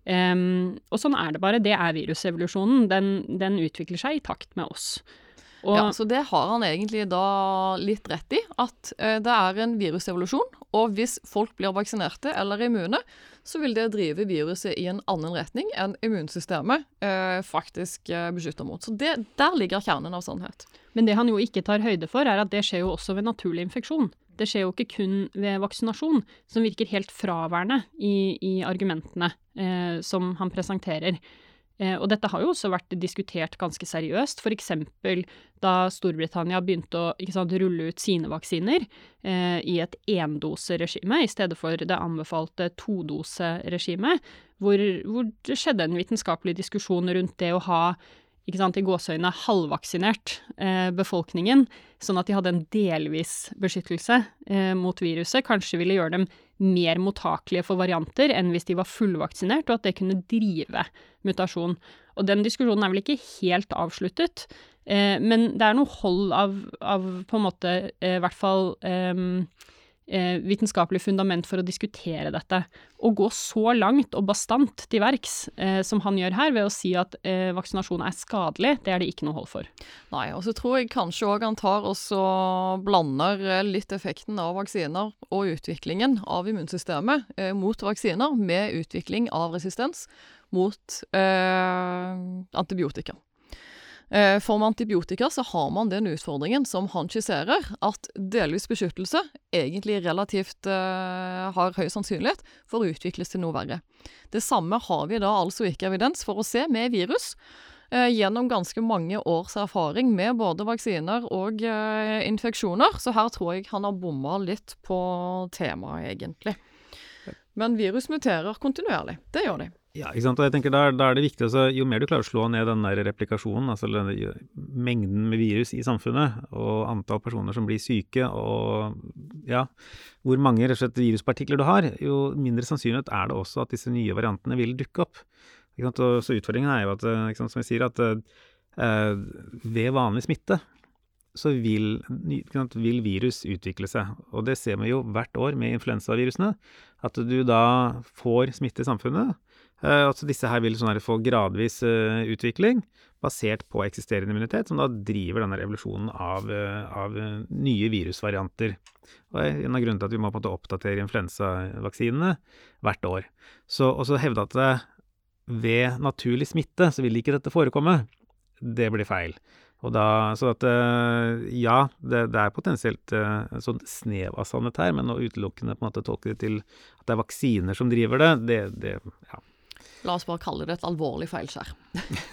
Um, og sånn er det bare. Det er virusevolusjonen. Den, den utvikler seg i takt med oss. Og, ja, Så det har han egentlig da litt rett i, at uh, det er en virusevolusjon. Og hvis folk blir vaksinerte eller immune, så vil det drive viruset i en annen retning enn immunsystemet uh, faktisk uh, beskytter mot. Så det, der ligger kjernen av sannhet. Men det han jo ikke tar høyde for, er at det skjer jo også ved naturlig infeksjon. Det skjer jo ikke kun ved vaksinasjon, som virker helt fraværende i, i argumentene eh, som han presenterer. Eh, og dette har jo også vært diskutert ganske seriøst, f.eks. da Storbritannia begynte å sant, rulle ut sine vaksiner eh, i et endoseregime i stedet for det anbefalte todoseregimet, hvor, hvor det skjedde en vitenskapelig diskusjon rundt det å ha ikke sant, i gåseøyne halvvaksinert eh, befolkningen, sånn at de hadde en delvis beskyttelse eh, mot viruset, kanskje ville gjøre dem mer mottakelige for varianter enn hvis de var fullvaksinert, og at det kunne drive mutasjon. Og den diskusjonen er vel ikke helt avsluttet, eh, men det er noe hold av, av på en måte, eh, i hvert fall eh, vitenskapelig fundament for å diskutere dette. Å gå så langt og bastant til verks eh, som han gjør her, ved å si at eh, vaksinasjon er skadelig, det er det ikke noe hold for. Nei, og så tror jeg kanskje òg han tar og blander eh, litt effekten av vaksiner og utviklingen av immunsystemet eh, mot vaksiner med utvikling av resistens mot eh, antibiotika. Eh, for med antibiotika så har man den utfordringen som han skisserer, at delvis beskyttelse egentlig relativt uh, har høy sannsynlighet for å utvikles til noe verre. Det samme har vi da altså ikke evidens for å se med virus. Uh, gjennom ganske mange års erfaring med både vaksiner og uh, infeksjoner, så her tror jeg han har bomma litt på temaet, egentlig. Men virus muterer kontinuerlig. Det gjør de. Ja, ikke sant? og jeg tenker da, er det viktig altså, Jo mer du klarer å slå ned den der replikasjonen, altså denne, mengden med virus i samfunnet, og antall personer som blir syke, og ja, hvor mange rett og slett viruspartikler du har, jo mindre sannsynlighet er det også at disse nye variantene vil dukke opp. Ikke sant? Og, så utfordringen er jo at, ikke sant, som jeg sier, at eh, ved vanlig smitte så vil, vil, virus utvikle seg. Og det ser vi jo hvert år med influensavirusene. At du da får smitte i samfunnet. Uh, altså disse her vil sånn få gradvis uh, utvikling basert på eksisterende immunitet, som da driver denne revolusjonen av, uh, av nye virusvarianter. Og en av grunnene til at vi må på en måte oppdatere influensavaksinene hvert år. Så, og så hevde at ved naturlig smitte så vil ikke dette forekomme. Det blir feil. Og da, så at ja, det, det er potensielt en sånn snev av sannhet her, men å utelukkende på en måte tolke det til at det er vaksiner som driver det, det, det ja. La oss bare kalle det et alvorlig feilskjær.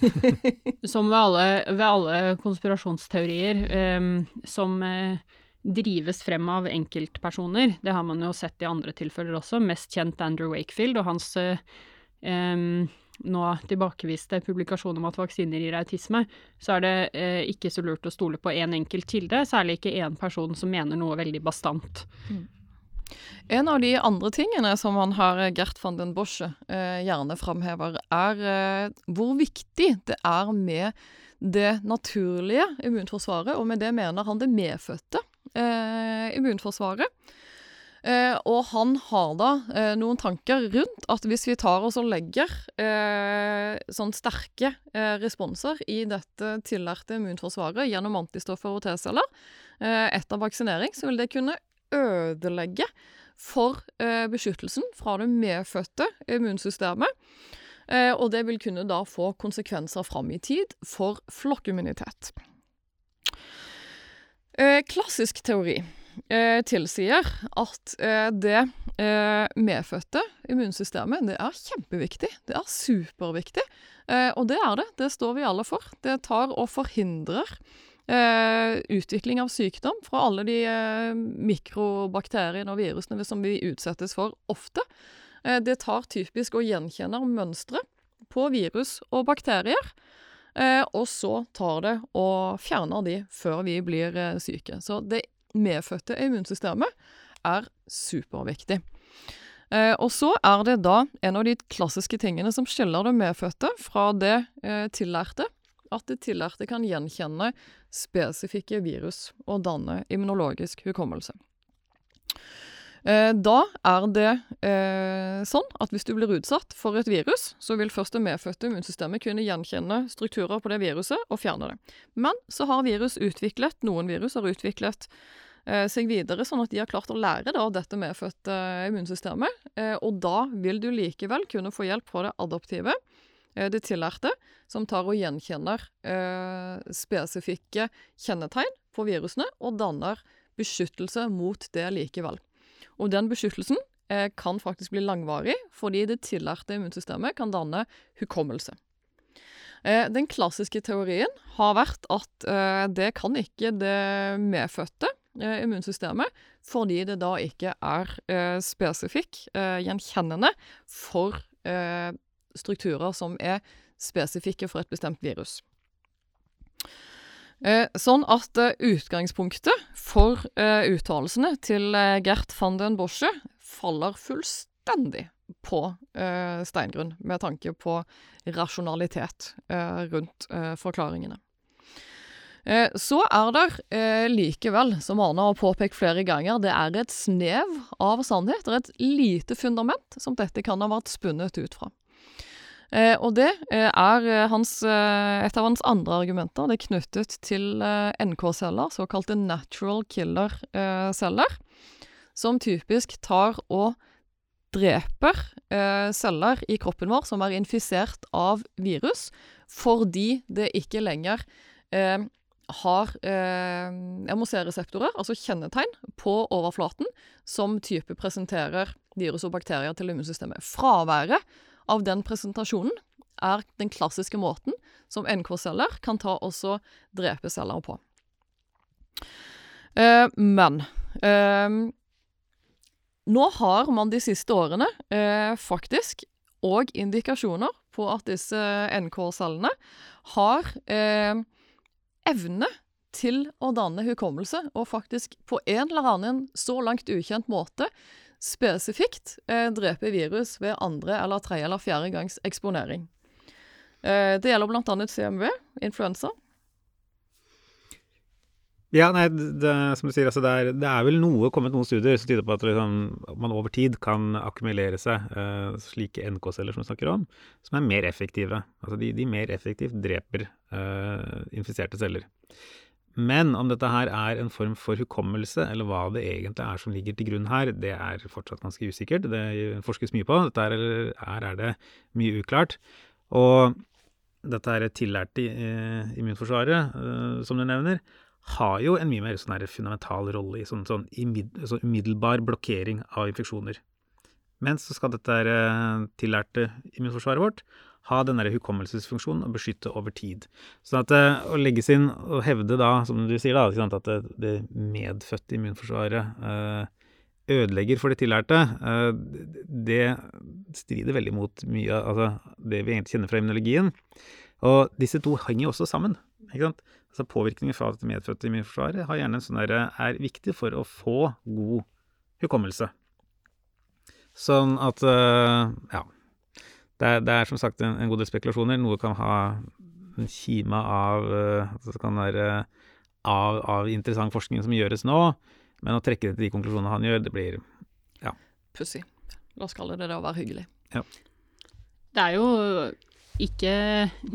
som ved alle, ved alle konspirasjonsteorier eh, som eh, drives frem av enkeltpersoner, det har man jo sett i andre tilfeller også, mest kjent Andrew Wakefield og hans uh, um, nå tilbakeviste publikasjon om at vaksiner gir autisme, så er det uh, ikke så lurt å stole på én en enkelt kilde, særlig ikke én person som mener noe veldig bastant. Mm. En av de andre tingene som han har eh, Gert van den Bosche eh, gjerne framhever, er eh, hvor viktig det er med det naturlige immunforsvaret, og med det mener han det medfødte eh, immunforsvaret. Eh, og han har da eh, noen tanker rundt at hvis vi tar oss og legger sånn sterke responser i dette tillærte immunforsvaret gjennom antistoffer og T-celler etter vaksinering, så vil det kunne ødelegge for eh, beskyttelsen fra det medfødte immunsystemet. Eh, og det vil kunne da få konsekvenser fram i tid for flokkimmunitet. Eh, klassisk teori tilsier at det medfødte immunsystemet det er kjempeviktig. Det er superviktig. og det er det. Det står vi alle for. Det tar og forhindrer eh, utvikling av sykdom fra alle de eh, mikrobakteriene og virusene som vi utsettes for ofte. Eh, det tar typisk og gjenkjenner mønstre på virus og bakterier. Og så tar det og fjerner de før vi blir syke. Så det medfødte immunsystemet er superviktig. Eh, og så er det da en av de klassiske tingene som skiller det medfødte fra det eh, tillærte, at det tillærte kan gjenkjenne spesifikke virus og danne immunologisk hukommelse. Eh, da er det eh, sånn at hvis du blir utsatt for et virus, så vil først det medfødte immunsystemet kunne gjenkjenne strukturer på det viruset og fjerne det. Men så har virus utviklet, noen virus har utviklet eh, seg videre, sånn at de har klart å lære da, dette medfødte immunsystemet. Eh, og da vil du likevel kunne få hjelp fra det adoptive Eh, det tillærte, som tar og gjenkjenner eh, spesifikke kjennetegn på virusene, og danner beskyttelse mot det likevel. Og den beskyttelsen eh, kan faktisk bli langvarig, fordi det tillærte immunsystemet kan danne hukommelse. Den klassiske teorien har vært at det kan ikke det medfødte immunsystemet, fordi det da ikke er spesifikk gjenkjennende for strukturer som er spesifikke for et bestemt virus. Eh, sånn at eh, utgangspunktet for eh, uttalelsene til eh, Gert van den Bosche faller fullstendig på eh, steingrunn, med tanke på rasjonalitet eh, rundt forklaringene. Så er det likevel, som Arne har påpekt flere ganger, det er et snev av sannhet. Det er et lite fundament som dette kan ha vært spunnet ut fra. Eh, og det eh, er eh, hans, et av hans andre argumenter. Det er knyttet til NK-celler, såkalte natural killer-celler, som typisk tar og dreper celler i kroppen vår som er infisert av virus, fordi det ikke lenger har eh, MOC-reseptorer, altså kjennetegn, på overflaten som type presenterer virus og bakterier til immunsystemet. Fraværet av den presentasjonen er den klassiske måten som NK-celler kan ta også drepe celler på. Eh, men eh, nå har man de siste årene eh, faktisk òg indikasjoner på at disse NK-cellene har eh, evne til å danne hukommelse, og faktisk på en eller annen så langt ukjent måte spesifikt eh, dreper virus ved andre eller tredje eller fjerde gangs eksponering. Eh, det gjelder bl.a. CMV, influensa. Ja, nei, det, som du sier, altså det, er, det er vel noe, kommet noen studier som tyder på at liksom, man over tid kan akkumulere seg uh, slike NK-celler som vi snakker om, som er mer effektive. Altså de, de mer effektivt dreper uh, infiserte celler. Men om dette her er en form for hukommelse, eller hva det egentlig er som ligger til grunn her, det er fortsatt ganske usikkert. Det forskes mye på. Dette er, her er det mye uklart. Og dette her tillærte uh, immunforsvaret, som du nevner, har jo en mye mer sånn fundamental rolle i sånn, sånn, sånn, umiddelbar blokkering av infeksjoner. Men så skal dette her, tillærte immunforsvaret vårt ha denne hukommelsesfunksjonen og beskytte over tid. Så at uh, å legge inn og hevde da, som du sier, da, at det, det medfødte immunforsvaret uh, ødelegger for det tillærte, det strider veldig mot mye av altså, det vi egentlig kjenner fra immunologien. Og disse to henger jo også sammen. ikke sant? Altså Påvirkninger fra det medfødte immunforsvaret har gjerne en sånn der, er viktig for å få god hukommelse. Sånn at ja. Det er, det er, som sagt en, en god del spekulasjoner. Noe kan ha en kime av uh, altså Det kan være av, av, interessant forskning som gjøres nå, men å trekke det til de konklusjonene han gjør, det blir ja. Pussig. La oss kalle det det å være hyggelig. Ja. Det er jo ikke,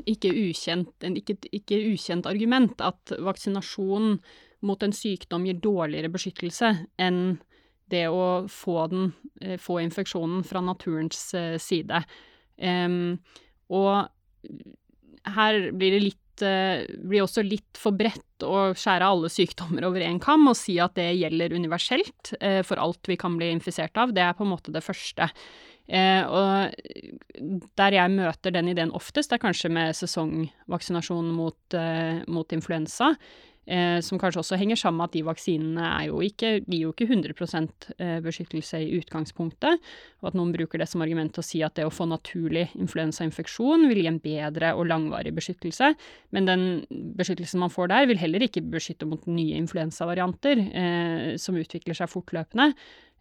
ikke, ukjent, ikke, ikke ukjent argument at vaksinasjon mot en sykdom gir dårligere beskyttelse enn det å få, den, eh, få infeksjonen fra naturens eh, side. Um, og her blir det litt uh, blir også litt for bredt å skjære alle sykdommer over én kam og si at det gjelder universelt uh, for alt vi kan bli infisert av. Det er på en måte det første. Uh, og der jeg møter den ideen oftest, er kanskje med sesongvaksinasjon mot, mot influensa. Eh, som kanskje også henger sammen med at de vaksinene jo ikke, gir jo ikke 100 eh, beskyttelse i utgangspunktet, og at noen bruker det som argument til å si at det å få naturlig influensainfeksjon vil gi en bedre og langvarig beskyttelse, men den beskyttelsen man får der, vil heller ikke beskytte mot nye influensavarianter eh, som utvikler seg fortløpende.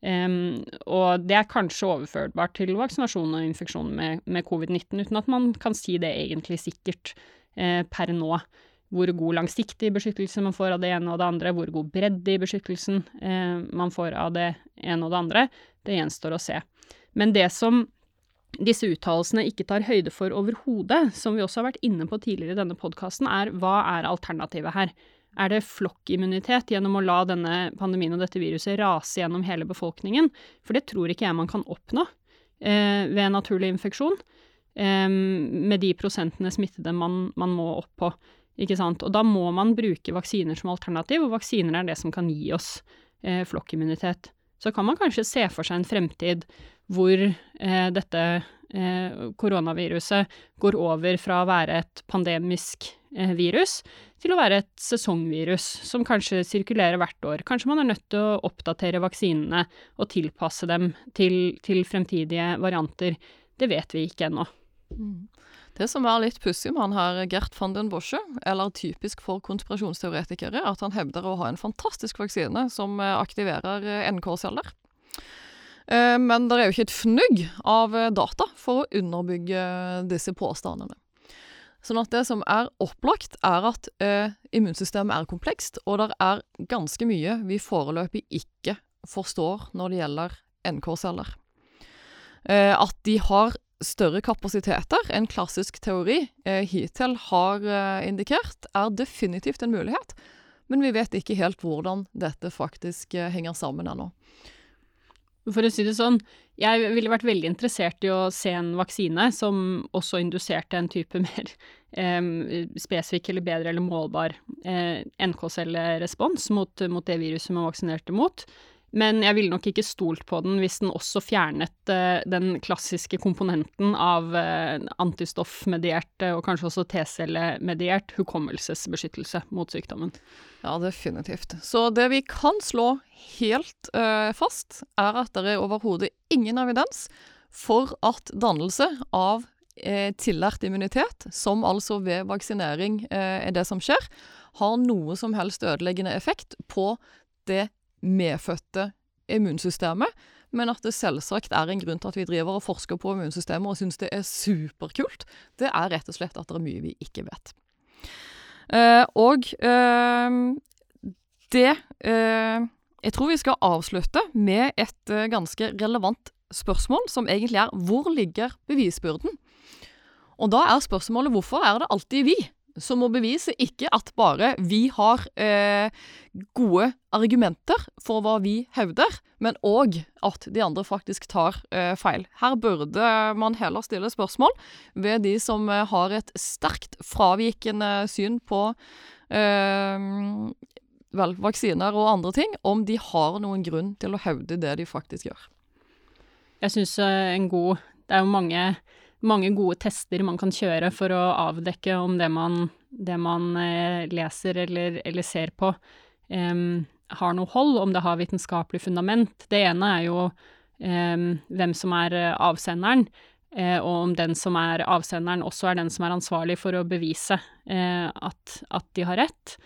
Um, og det er kanskje overførbart til vaksinasjon og infeksjon med, med covid-19, uten at man kan si det egentlig sikkert eh, per nå. Hvor god langsiktig beskyttelse man får av det ene og det andre, hvor god bredde i beskyttelsen eh, man får av det ene og det andre, det gjenstår å se. Men det som disse uttalelsene ikke tar høyde for overhodet, som vi også har vært inne på tidligere i denne podkasten, er hva er alternativet her? Er det flokkimmunitet gjennom å la denne pandemien og dette viruset rase gjennom hele befolkningen? For det tror ikke jeg man kan oppnå eh, ved naturlig infeksjon, eh, med de prosentene smittede man, man, må opp på. Ikke sant? Og da må man bruke vaksiner som alternativ, og vaksiner er det som kan gi oss eh, flokkimmunitet. Så kan man kanskje se for seg en fremtid hvor eh, dette eh, koronaviruset går over fra å være et pandemisk eh, virus til å være et sesongvirus som kanskje sirkulerer hvert år. Kanskje man er nødt til å oppdatere vaksinene og tilpasse dem til, til fremtidige varianter. Det vet vi ikke ennå. Mm. Det som er litt pussig med han her Gert van den Bosche, eller typisk for konspirasjonsteoretikere, er at han hevder å ha en fantastisk vaksine som eh, aktiverer eh, NK-celler. Eh, men det er jo ikke et fnugg av data for å underbygge disse påstandene. Sånn at det som er opplagt, er at immunsystemet er komplekst, og det er ganske mye vi foreløpig ikke forstår når det gjelder NK-celler. At de har større kapasiteter enn klassisk teori eh, hittil har eh, indikert, er definitivt en mulighet, men vi vet ikke helt hvordan dette faktisk eh, henger sammen ennå. For å si det sånn, jeg ville vært veldig interessert i å se en vaksine som også induserte en type mer spesifikk eller bedre eller målbar eh, NK-cellerespons mot, mot, det viruset man vaksinerte mot. Men jeg ville nok ikke stolt på den hvis den også fjernet uh, den klassiske komponenten av uh, antistoffmediert uh, og kanskje også T-cellemediert hukommelsesbeskyttelse mot sykdommen. Ja, definitivt. Så det vi kan slå helt fast, er at det er overhodet ingen evidens for at dannelse av tillært immunitet, som altså ved vaksinering er det som skjer, har noe som helst ødeleggende effekt på det medfødte immunsystemet, men at det selvsagt er en grunn til at vi driver og forsker på immunsystemet og syns det er superkult, det er rett og slett at det er mye vi ikke vet. Eh, og eh, det eh, Jeg tror vi skal avslutte med et eh, ganske relevant spørsmål, som egentlig er hvor ligger bevisbyrden? Og da er spørsmålet hvorfor er det alltid vi som må bevise ikke at bare vi har eh, gode argumenter for hva vi hevder, men òg at de andre faktisk tar eh, feil. Her burde man heller stille spørsmål ved de som eh, har et sterkt fravikende syn på eh, vel, vaksiner og andre ting, om de har noen grunn til å hevde det de faktisk gjør. Jeg syns eh, en god Det er jo mange mange gode tester man kan kjøre for å avdekke om det man, det man eh, leser eller, eller, ser på, um, har noe hold, om det har vitenskapelig fundament. Det ene er jo um, hvem som er eh, avsenderen, uh, og om den som er avsenderen også er den som er ansvarlig for å bevise uh, at, at, de har rett.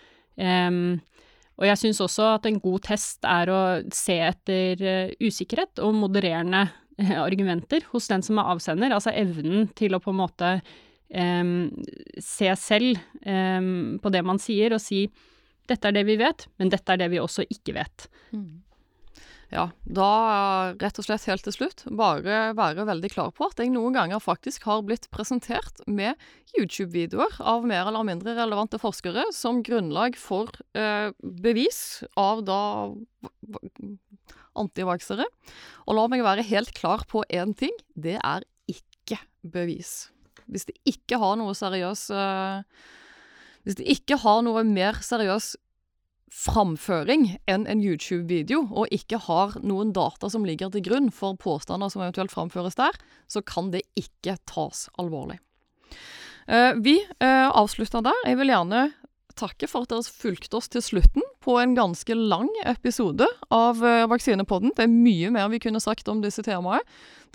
og jeg syns også at en god test er å se etter usikkerhet og modererende argumenter hos den som er avsender, altså evnen til å på en måte um, se selv um, på det man sier, og si dette er det vi vet, men dette er det vi også ikke vet. Mm. Ja, da rett og slett helt til slutt bare være veldig klar på at jeg noen ganger faktisk har blitt presentert med YouTube-videoer av mer eller mindre relevante forskere som grunnlag for eh, bevis av da antivaksere. Og la meg være helt klar på én ting. Det er ikke bevis. Hvis det ikke har noe seriøs uh, Hvis det ikke har noe mer seriøs framføring enn en YouTube-video, og ikke har noen data som ligger til grunn for påstander som eventuelt framføres der, så kan det ikke tas alvorlig. Uh, vi uh, avslutter der. Jeg vil gjerne takke for at dere fulgte oss til slutten på en ganske lang episode av uh, Vaksinepodden. Det er mye mer vi kunne sagt om disse temaene.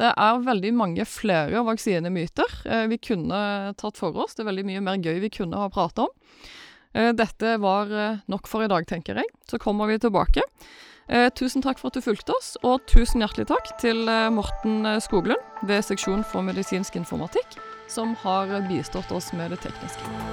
Det er veldig mange flere vaksinemyter uh, vi kunne tatt for oss. Det er veldig mye mer gøy vi kunne ha pratet om. Uh, dette var nok for i dag, tenker jeg. Så kommer vi tilbake. tusen takk for at du fulgte oss, og tusen hjertelig takk til Morten Skoglund ved Seksjon for medisinsk informatikk, som har bistått oss med det tekniske.